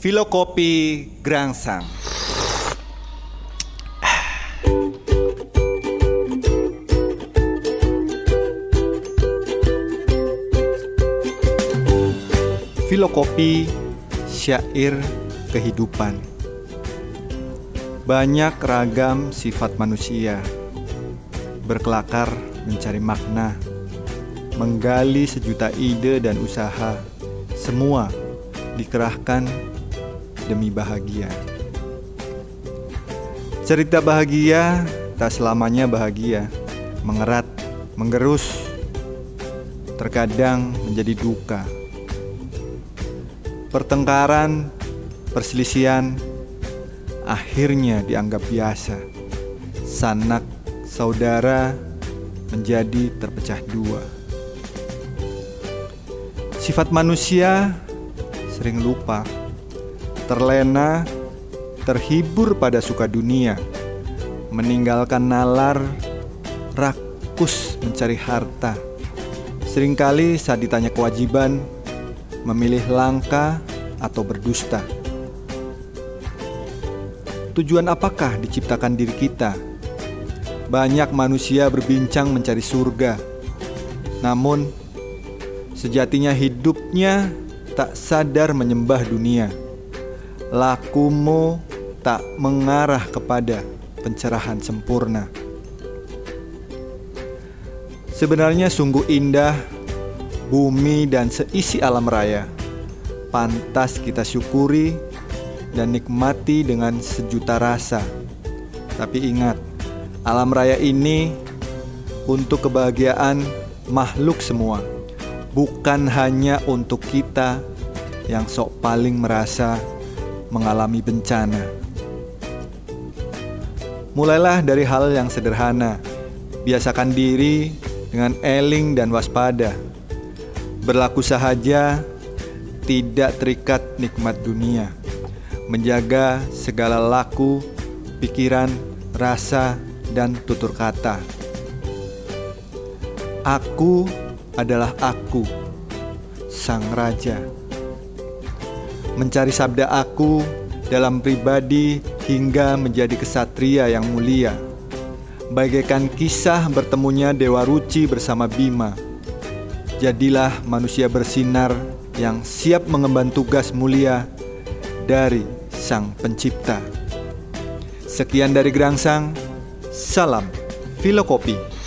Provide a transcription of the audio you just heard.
Filokopi Grangsang. Filokopi syair kehidupan. Banyak ragam sifat manusia berkelakar mencari makna, menggali sejuta ide dan usaha. Semua dikerahkan demi bahagia. Cerita bahagia tak selamanya bahagia, mengerat, menggerus, terkadang menjadi duka. Pertengkaran, perselisihan akhirnya dianggap biasa. Sanak saudara menjadi terpecah dua. Sifat manusia sering lupa, terlena, terhibur pada suka dunia, meninggalkan nalar, rakus mencari harta. Seringkali saat ditanya kewajiban, memilih langka atau berdusta. Tujuan apakah diciptakan diri kita? Banyak manusia berbincang mencari surga, namun sejatinya hidupnya tak sadar menyembah dunia. Lakumu tak mengarah kepada pencerahan sempurna. Sebenarnya sungguh indah bumi dan seisi alam raya. Pantas kita syukuri dan nikmati dengan sejuta rasa. Tapi ingat, alam raya ini untuk kebahagiaan makhluk semua, bukan hanya untuk kita yang sok paling merasa mengalami bencana. Mulailah dari hal yang sederhana. Biasakan diri dengan eling dan waspada. Berlaku sahaja, tidak terikat nikmat dunia. Menjaga segala laku, pikiran, rasa, dan tutur kata. Aku adalah aku, sang raja. Mencari sabda aku dalam pribadi hingga menjadi kesatria yang mulia. Bagaikan kisah bertemunya Dewa Ruci bersama Bima. Jadilah manusia bersinar yang siap mengemban tugas mulia dari Sang Pencipta. Sekian dari Gerangsang, salam Filokopi.